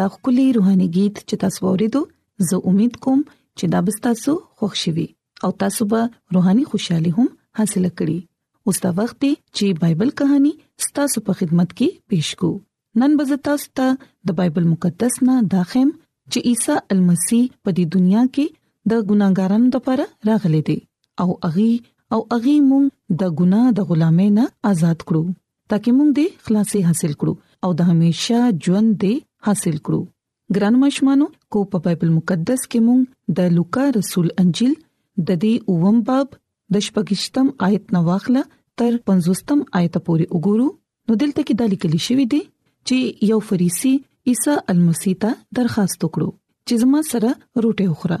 دا خولي روحاني गीत چې تاسو ورېدو زه امید کوم چې دا به تاسو خوښ شي او تاسو به روحاني خوشحالي هم حاصل کړئ اوس دا وخت دی چې بایبل کہانی ستاسو په خدمت کې پېښ کو نن به تاسو ته د بایبل مقدس نه داخم چې عیسی المسی په دې دنیا کې د ګناګارانو لپاره راغلی دی او اغي او اغي مون د ګنا د غلامۍ نه آزاد کړو ترڅو موږ دې خلاصي حاصل کړو او د همیشه ژوند دې حاصل کړو ګران مشمانو کو په بایبل مقدس کې موږ د لوقا رسول انجیل د دې اوم باب د شپږشتم آیت نو واخله تر 50م آیت پورې وګورو نو دلته کې د لیکل شوی دی چې یو فریسی عیسی المسی ته درخواست وکړو چې زما سره روټه وخوره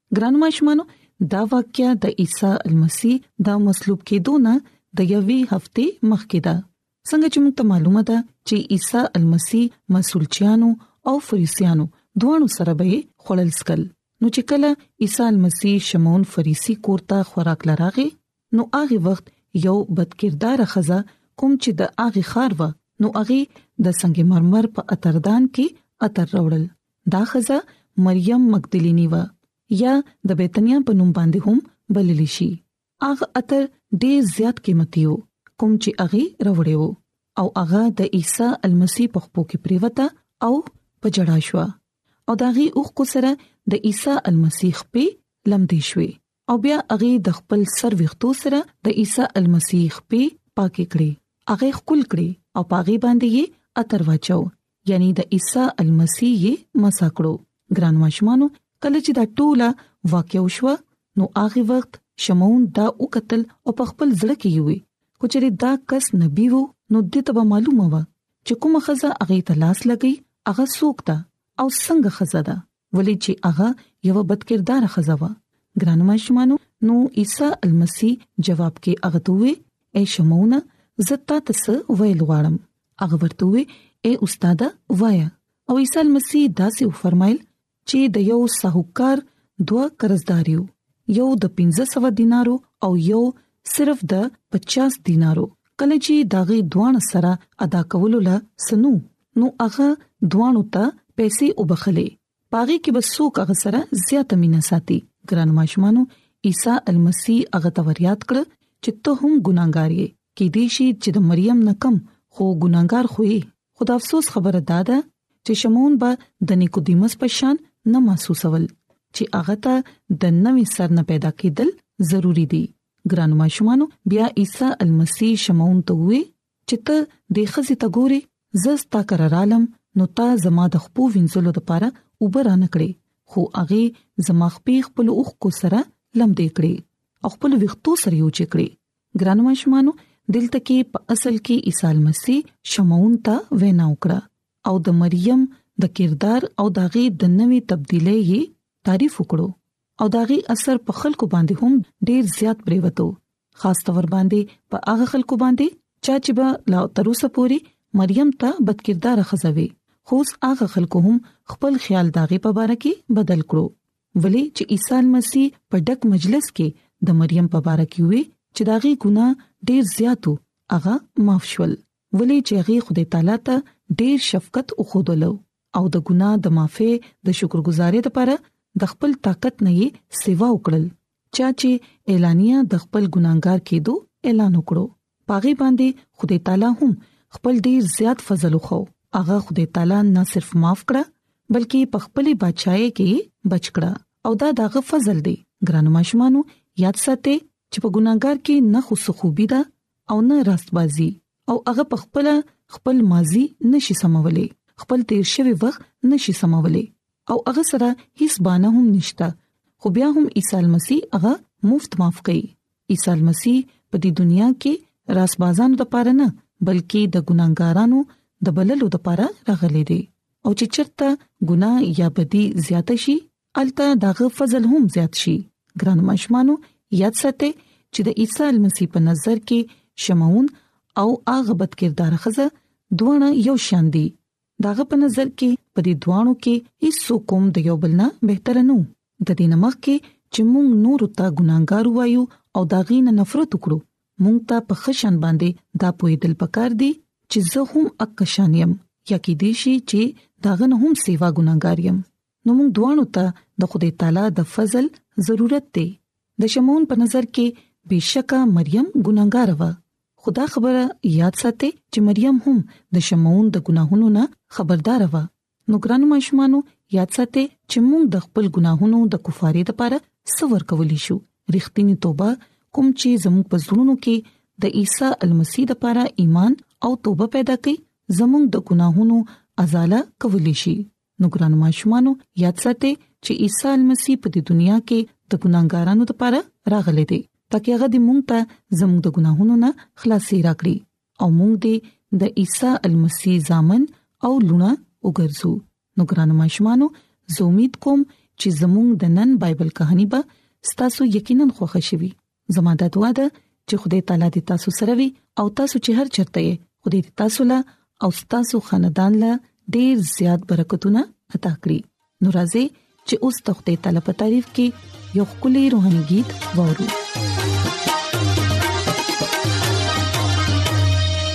ګران ماشومانو دا واقعیا د عیسی المسی د مصلوب کېدو نه د یوې هفته مخکې ده څنګه چې موږ ته معلومه ده چې عیسی المسی مسولچیانو او فریسیانو دوانو سره به خړل سکل نو چې کله عیسی المسی شمعون فریسی کوړه خوراک لراغه نو هغه وخت یو بدکردار خزه کوم چې د هغه خار و نو هغه د سنگ مرمر په اتردان کې اتر راوړل دا خزه مریم مقدلینی و یا د بیتنیا په نوم باندې هم بلل شي هغه اتر ډیر زیات قیمتي وو کوم چې هغه راوړې وو او هغه د عیسی المسی په خپو کې پریوته او په جړا شو او داغي اوخ کو سره د عیسی المسی خپې لمدې شوې او بیا هغه د خپل سر ویختو سره د عیسی المسیح خپې پاکې کړې هغه خپل کړې او پاغي باندې یې اتر واچو یعنی د عیسی المسیح یې مسا کړو ګران ماشومانو کله چې دا ټوله واقع وشو نو هغه وخت شمعون دا وکتل او په خپل ځړ کې یوي خو چې دا کس نبی وو نو د ته معلومه و چې کومه خزه هغه ته لاس لګي هغه سوکتا او څنګه خزه ده ولې چې هغه یو بد کردار خزه و ګرانو ماشومانو نو عیسی المسی جواب کې هغه دوی اے شمعونه زتا تس ویل غواړم هغه ورته وی اے استاد وایا او عیسی المسی داسې فرمایل چې د یو ساهوکار دوه قرضداریو یو د 1500 دینارو او یو صرف د 50 دینارو کله چې داغي دوان سره ادا کولو لا سنو نو هغه دوانو ته پیسې وبخلې پاغي کې به څوک هغه سره زیاته مینا ساتي ګران ماشومانو عیسی المسی هغه توریات کړ چې ته هم ګناګار یې کې دې شي چې د مریم نکم خو ګناګار خوې خدا افسوس خبره داده چې شمون به د نیکودیمس په شان نه محسوسول چې هغه ته د نوې سر نه پیدا کېدل ضروری دي ګران ماشومانو بیا عیسی المسی شمعون ته وې چې ته دې خزي ته ګوري زه ستا کر رالم نو تا زما د خپو وینځلو لپاره اوبر نه کړې خو هغه زما خپې خپل اوخ کو سره لم دې کړې او خپل وختو سره یو چې کړې ګران مشمانو دلته کې په اصل کې عیسی مسیح شمعون ته وینا وکړه او د مریم د کردار او داغي د نوي تبدیلې یې تعریف وکړو او داغي اثر په خلکو باندې هم ډیر زیات پریوتو خاص تور باندې په هغه خلکو باندې چا چې به لا تر اوسه پوري مریم ته بدکردار خزوي خو هغه خلکو هم خپل خیال داغه په اړه کې بدل کړو ولې چې عیسی مسیح په ډک مجلس کې د مریم په اړه کې وي چې داغه ګناه ډیر زیاتو هغه معاف شول ولې چې هغه خدای تعالی ته ډیر شفقت او خودلو او د ګناه د معافي د شکرګزارۍ لپاره د خپل طاقت نه یې سیوا وکړل چا چې اعلانیا د خپل ګناګار کېدو اعلان وکړو پاغي باندې خدای تعالی هم خپل ډیر زیات فضل وخو هغه خدای تعالی نه صرف معاف کړه بلکې په خپل بچای کې بچ کړه او دا دغه فضل دی ګرانو ماشومانو یاد ساتئ چې په ګناګار کې نه خو سخوبي ده او نه راستبازي او هغه په خپل خپل ماضي نشي سمولې خپل تیر شوی وخت نشي سمولې او هغه سره هیڅ بانه هم نشته خو بیا هم عیسی مسیح هغه مفت معاف کړي عیسی مسیح په دې دنیا کې راسبازانو د پاره نه بلکې د ګناګارانو د بللو د پاره راغلي دي او چې چرته ګنا یا بدی زیات شي الته دغه فضل هم زیات شي ګران مشمانو یاد ساتئ چې د عیسی مسیح په نظر کې شمعون او هغه بد کردار خزه دوه یو شان دي داغه په نظر کې په دې دوانو کې هیڅ کوم د یو بل نه بهتر نه د دې نمخ کې چې موږ نور ته ګناګار وایو او دا غینه نفرت وکړو موږ ته په خشن باندې دا پوی دل پکار دي چې زه هم اکشان يم یا کې دي شي چې داغه نه هم سیوا ګناګار يم نو موږ دوانو ته د خدای تعالی د فضل ضرورت دی د شمعون په نظر کې بشکا مریم ګناګار و خدا خبره یاد ساتي چې مریم هم د شمعون د ګناهونو نه خبردار و نو ګرانو ماشومانو یاد ساتي چې موږ د خپل ګناهونو د کفاره لپاره سور کولی شو رښتینی توبه کوم چې زموږ په زړونو کې د عیسی المسی لپاره ایمان او توبه پیدا کړي زموږ د ګناهونو ازاله کولی شي نو ګران ماشومانو یاد ساتئ چې عیسی مسیح په دې دنیا کې د ګناګارانو لپاره راغلی دی ترڅو هغه د مونږ ته زموږ د ګناهونو نه خلاصي راکړي او مونږ دې د عیسی مسیح ځامن او لونه وګرځو نو ګران ماشومانو زه امید کوم چې زموږ د نن بایبل کہانی به تاسو یقینا خوښ شي زما د دعا ده چې خدای تعالی دې تاسو سره وي او تاسو چې هر چرته یې خدای دې تاسو له او تاسو خاندان له ډیر زیات برکتونه عطا کړي نو راځي چې اوس تخته تعالی په تعریف کې یو خولي روحاني गीत وورو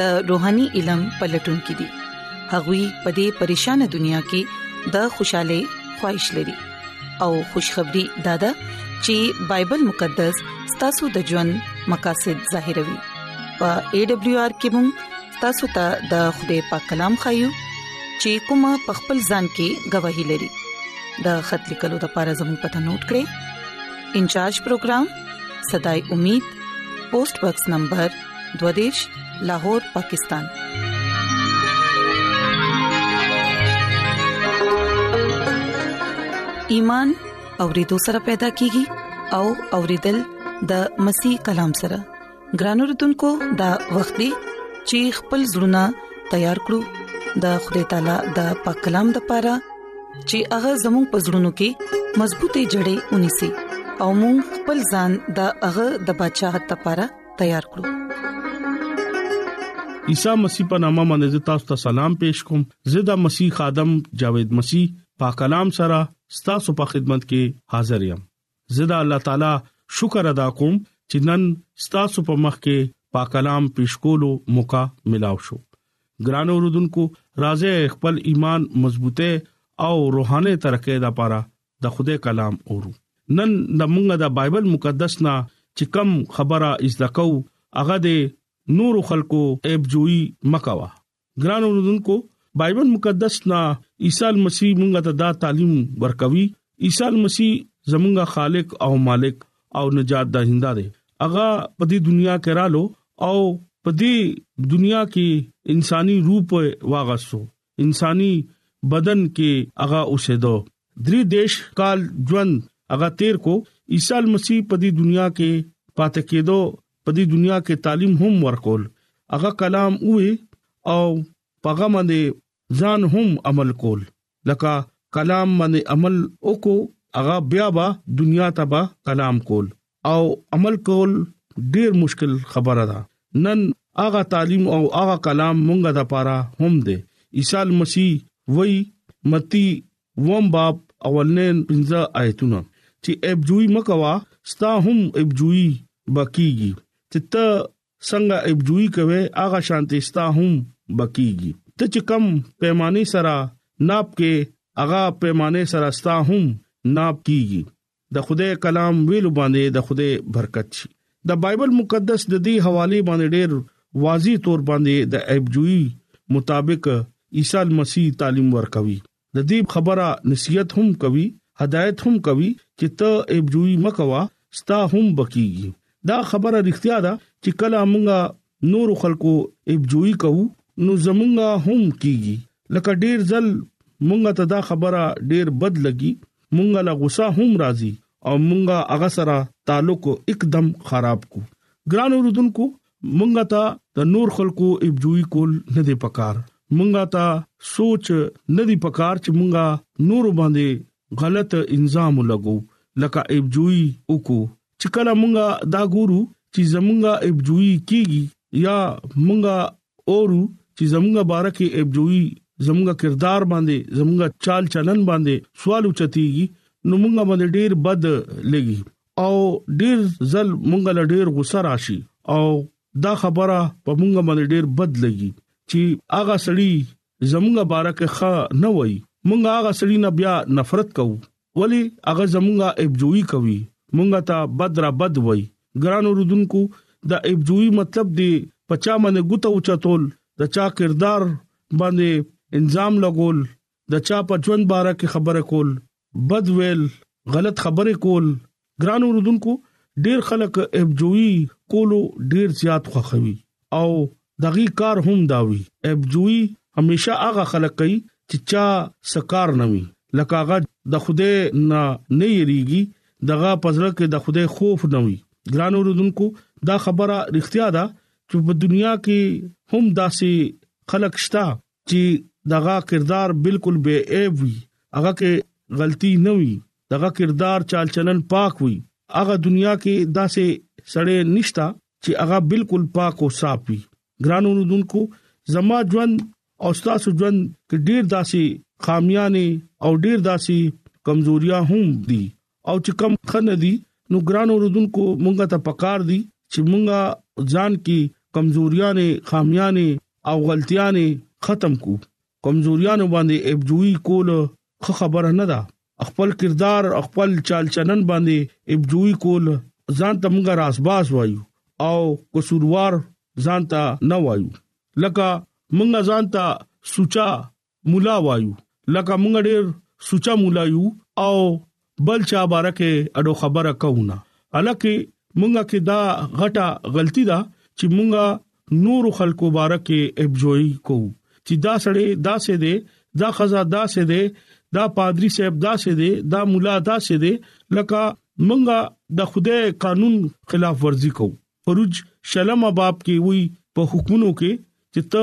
د روحاني علم پلټونکو دي هغوی په دې پریشان دنیا کې د خوشاله خوښش لري او خوشخبری دادا چې بایبل مقدس ستاسو د ژوند مقاصد ظاهروي په ای ډبلیو آر کې موږ تاسو ته د خدای پاک کلام خایو چې کومه په خپل ځان کې گواہی لري د خط لیکلو د پاره زموږ پته نوٹ کړئ انچارج پروگرام صداي امید پوسټ باکس نمبر 1 دوادش لاهور پاکستان ایمان اورېدو سره پیدا کیږي او اورېدل د مسیح کلام سره ګران اوردونکو د وخت دی چې خپل زړونه تیار کړو د خدای تعالی د پاک کلام د پاره چې هغه زموږ پزړونو کې مضبوطې جړې ونی سي او موږ خپل ځان د هغه د بچاغت لپاره تیار کړو عیسی مسیح په نامه باندې تاسو ته سلام پېښ کوم زدا مسیح خادم جاوید مسیح پاک کلام سره ستاسو په خدمت کې حاضر یم زدا الله تعالی شکر ادا کوم چې نن ستاسو په مخ کې پاک کلام پېښ کولو موقع ملاو شو ګران اوردونکو راځي خپل ایمان مضبوطه او روحاني ترقه لپاره د خدای کلام اورو نن د مونږه د بایبل مقدس نه چې کم خبره از دکو هغه د نورو خلکو ایب جوئی مکوا ګران اوردونکو بایبل مقدس نه عیسی مسیح مونږ ته دا تعلیم ورکوي عیسی مسیح زمونږه خالق او مالک او نجات دهنده دی هغه په دې دنیا کې رالو او په دې دنیا کې انساني روپ واغسو انساني بدن کې هغه اوسېدو درې دیش کال ژوند هغه تیر کو عیسی مسیح په دې دنیا کې پاتې کېدو په دې دنیا کې تعلیم هم ورکول هغه کلام وې او پغه باندې ځان هم عمل کول لکه کلام باندې عمل وکړو هغه بیا به دنیا ته به کلام کول او عمل کول ډیر مشکل خبره ده نن هغه تعلیم او هغه کلام مونږه د پاره هم دی عیسی مسیح وای متی وم باب اولنین پنځه آیتونه چې ابجوی مکوا ستا هم ابجوی بکیږي چې ته څنګه ابجوی کوي هغه شانتي ستا هم بکیږي ته چې کم پیمانه سره ناپ کې هغه پیمانه سره ستا هم ناپ کیږي د خدای کلام ویلو باندې د خدای برکت شي د بایبل مقدس د دې حواله باندې ډېر واضح تور باندې د ایبجوی مطابق عیسی مسیح تعلیم ورکوي د دې خبره نصیحت هم کوي هدایت هم کوي چې ته ایبجوی مکوا ستا هم بکیږي دا خبره رښتیا ده چې کله موږ نور خلکو ابجوئی کوو نو زمونږه هم کیږي لکه ډیر ځل مونږ ته دا خبره ډیر بد لګي مونږ لا غوسه هم راځي او مونږ هغه سره تعلق اکدم خراب کو ګران اوردونکو مونږ ته د نور خلکو ابجوئی کول نه دی پکار مونږ ته سوچ نه دی پکار چې مونږ نور باندې غلط انظام لګو لکه ابجوئی وکړو چې کله مونږه دا ګورو چې زمونږه ابجوي کیږي یا مونږه اورو چې زمونږه بارکه ابجوي زمونږه کردار باندې زمونږه چال چلن باندې سوال اوچتيږي نو مونږه باندې ډیر بد لګي او ډیر ځل مونږه له ډیر غوسه راشي او دا خبره په مونږه باندې ډیر بد لګي چې هغه سړی زمونږ باره کې ښه نه وایي مونږ هغه سړی نه بیا نفرت کوو ولی هغه زمونږه ایبجوی کوي مونږ ته بد را بد وایي ګران اوردونکو د ایبجوی مطلب دی په چا باندې ګوته او چتول د چا کردار باندې انزام لګول د چا په ژوند باره کې خبره کول بد ویل غلط خبرې کول ګران اوردونکو ډیر خلک ابجوی کولو ډیر زیات خوخوي او دغه کار هم داوي ابجوی همیشه هغه خلک کوي چې چا سکار نه وي لکه هغه د خوده نه نه یریږي دغه پزړه کې د خوده خوف نه وي ګران اوردونکو دا خبره اړتیا ده چې په دنیا کې هم داسې خلک شته چې دغه کردار بالکل بے عیب وي هغه کې غلطي نه وي دغه کردار چال چلن پاک وي هغه دنیا کې داسې سړې نشتا چې هغه بالکل پاک او صاف وي ګرانو رودونکو زما ژوند او تاسو ژوند کې ډیر داسې خامیانه او ډیر داسې کمزوریا هم دي او چې کم خنه دي نو ګران اوردونکو مونږه ته پکار دي چې مونږه ځان کې کمزوریانه خامیانه او غلطیانه ختم کو کمزوریانه باندې ابجوئی کول خه خبره نه ده خپل کردار خپل چال چلن باندې ابجوئی کول ځان ته مونږه راسباس وایو او قصوروار ځان ته نه وایو لکه مونږه ځان ته سوچا مولا وایو لکه مونږ ډیر سوچا مولا یو او بل چا باره کې اډو خبره کوونه الکه مونږه کې دا غټه غلطی ده چې مونږه نور خلکو باره کې ابجوي کوو چې دا سړی دا سه دی دا خزا دا سه دی دا پادری صاحب دا سه دی دا مولا دا سه دی لکه مونږه د خوده قانون خلاف ورزي کوو پروج شلم باب کې وی په حکمونو کې چې ته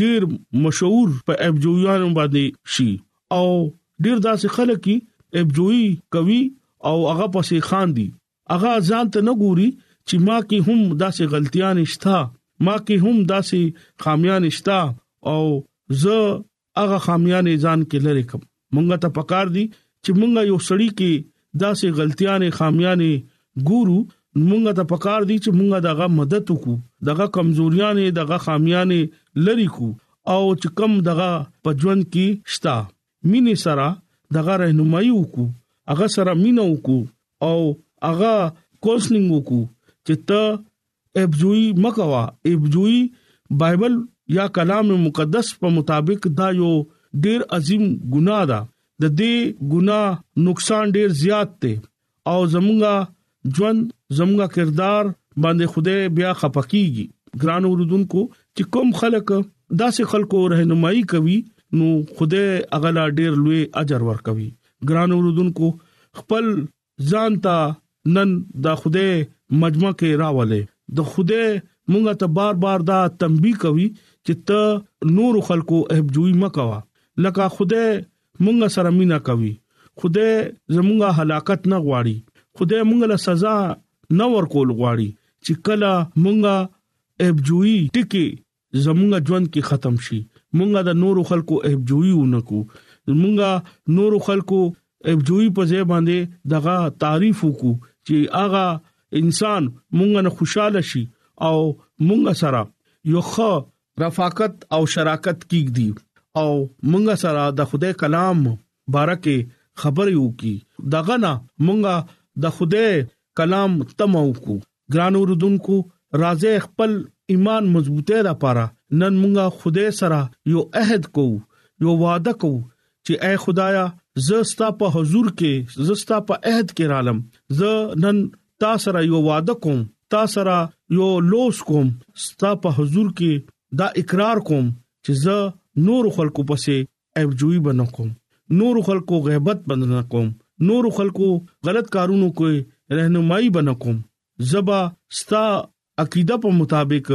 ډیر مشهور په اپ جویانو باندې شي او ډیر داسې خلک کی اپ جوی کوي او هغه پسې خان دي هغه ځان ته نه ګوري چې ما کې هم داسې غلطیاں نشتا ما کې هم داسې خامیاں نشتا او زه هغه خامیاں ځان کې لری کوم مونږ ته پکار دي چې مونږ یو سړی کې داسې غلطیانې خامیانې ګورو مونږ ته پکار دي چې مونږ دغه مدد وکړو دغه کمزوریانې دغه خامیانې لری کو او چې کم دغه پجوند کې شتا مینې سره دغه رهنمایي وکړو هغه سره مینه وکړو او هغه کوسلینګ وکړو چې ته ابجوی مکوا ابجوی بایبل یا کلام مقدس په مطابق دا یو ډیر عظیم ګناه ده د دې ګناه نقصان ډیر زیات دی او زمونږه ژوند زمونږه کردار باندې خوده بیا خپکیږي ګران اوردونکو چې کوم خلک داسې خلکو رهنمایي کوي نو خوده اغلا ډیر لوی اجر ورکوي ګران اوردونکو خپل ځان ته نن د خدای مجمع کې راولې د خدای مونږ ته بار بار دا تنبیه کوي چې ته نور خلکو اهبجوي مکوا لکه خدای مونږ سره مینا کوي خدای زمونږه هلاکت نه غواړي خدای مونږ له سزا نه ورکول غواړي چې کله مونږه اهبجوي ټکی چې زمونږ ژوند کې ختم شي مونږه د نورو خلکو احبجوي ونکو مونږه نورو خلکو احبجوي په ځای باندې دغه تعریف وکړو چې هغه انسان مونږ نه خوشاله شي او مونږ سره یو ښه رفاقت او شراکت کیږي او مونږ سره د خدای کلام بارکه خبرې وکي دغه نه مونږه د خدای کلام تمو کو ګران اوردونکو راځي خپل ایمان مضبوطه را پاره نن مونږه خدای سره یو عہد کو یو وعده کو چې اے خدایا زستا په حضور کې زستا په عہد کې رالم زه نن تا سره یو وعده کوم تا سره یو لوس کوم ستا په حضور کې دا اقرار کوم چې زه نور خلکو پسې عیب جوئی به نه کوم نور خلکو غیبت به نه کوم نور خلکو غلط کارونو کوي رهنمایي به نه کوم زبا ستا عقیده په مطابق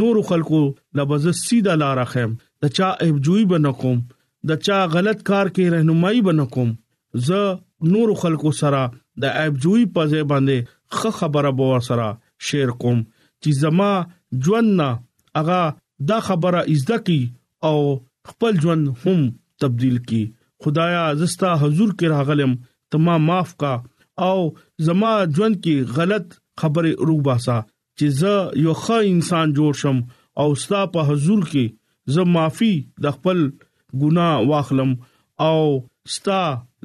نور خلکو لبز سیده لار خم د چا عیب جوئی به نه کوم د چا غلط کار کې رهنمایي به نه کوم زه نور خلکو سره د عیب جوئی په ځای باندې خه خبره به سره شیر کوم چې زما ژوند نه اغا دا خبره ازده کی او خپل ژوند هم تبديل کړي خدایا زستا حضور کې راغلم ته ما معاف کا او زما ژوند کې غلط خبره روباسا چې زه یو ښه انسان جوړ شم او ستا په حضور کې زه معافي د خپل ګناه واخلم او ستا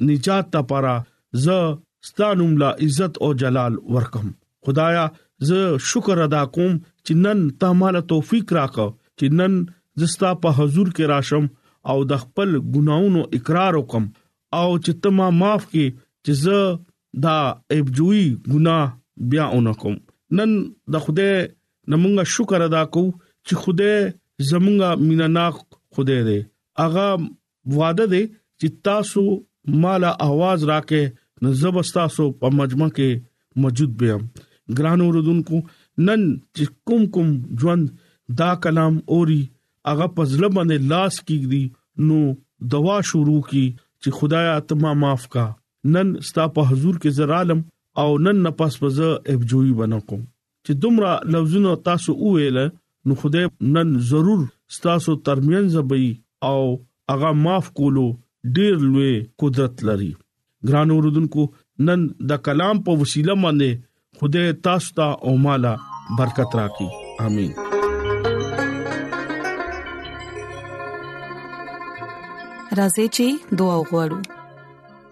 نجات لپاره زه ستانوم لا عزت او جلال ورکم خدایا زه شکر ادا کوم چې نن ته مال توفیق راکو چې نن زستا په حضور کې راشم او د خپل ګناونو اقرار وکم او چې ته ما معاف کې چې زه دا ایبجوي ګناه بیا اونکم نن د خوده نمونږه شکر ادا کو چې خوده زمونږه میناناک خوده دې اغه وعده دی چې تاسو مال اواز راکې نو زبستا سو په مجمع کې موجود بیم ګران اوردونکو نن چې کوم کوم ژوند دا کلام اوري هغه پزله باندې لاس کیږي نو دوا شروع کی چې خدایا ته ما معاف کا نن ستا په حضور کې زرالم او نن نفس پزه افجوي بنکم چې دومره لفظونه تاسو وویل نو خدای نن ضرور تاسو ترمنځ به او هغه معاف کولو ډیر لوی قدرت لري ګران اوردونکو نن د کلام په وسیله باندې خدای تاسو ته او مالا برکت راکړي امين راځي چې دعا وغوړو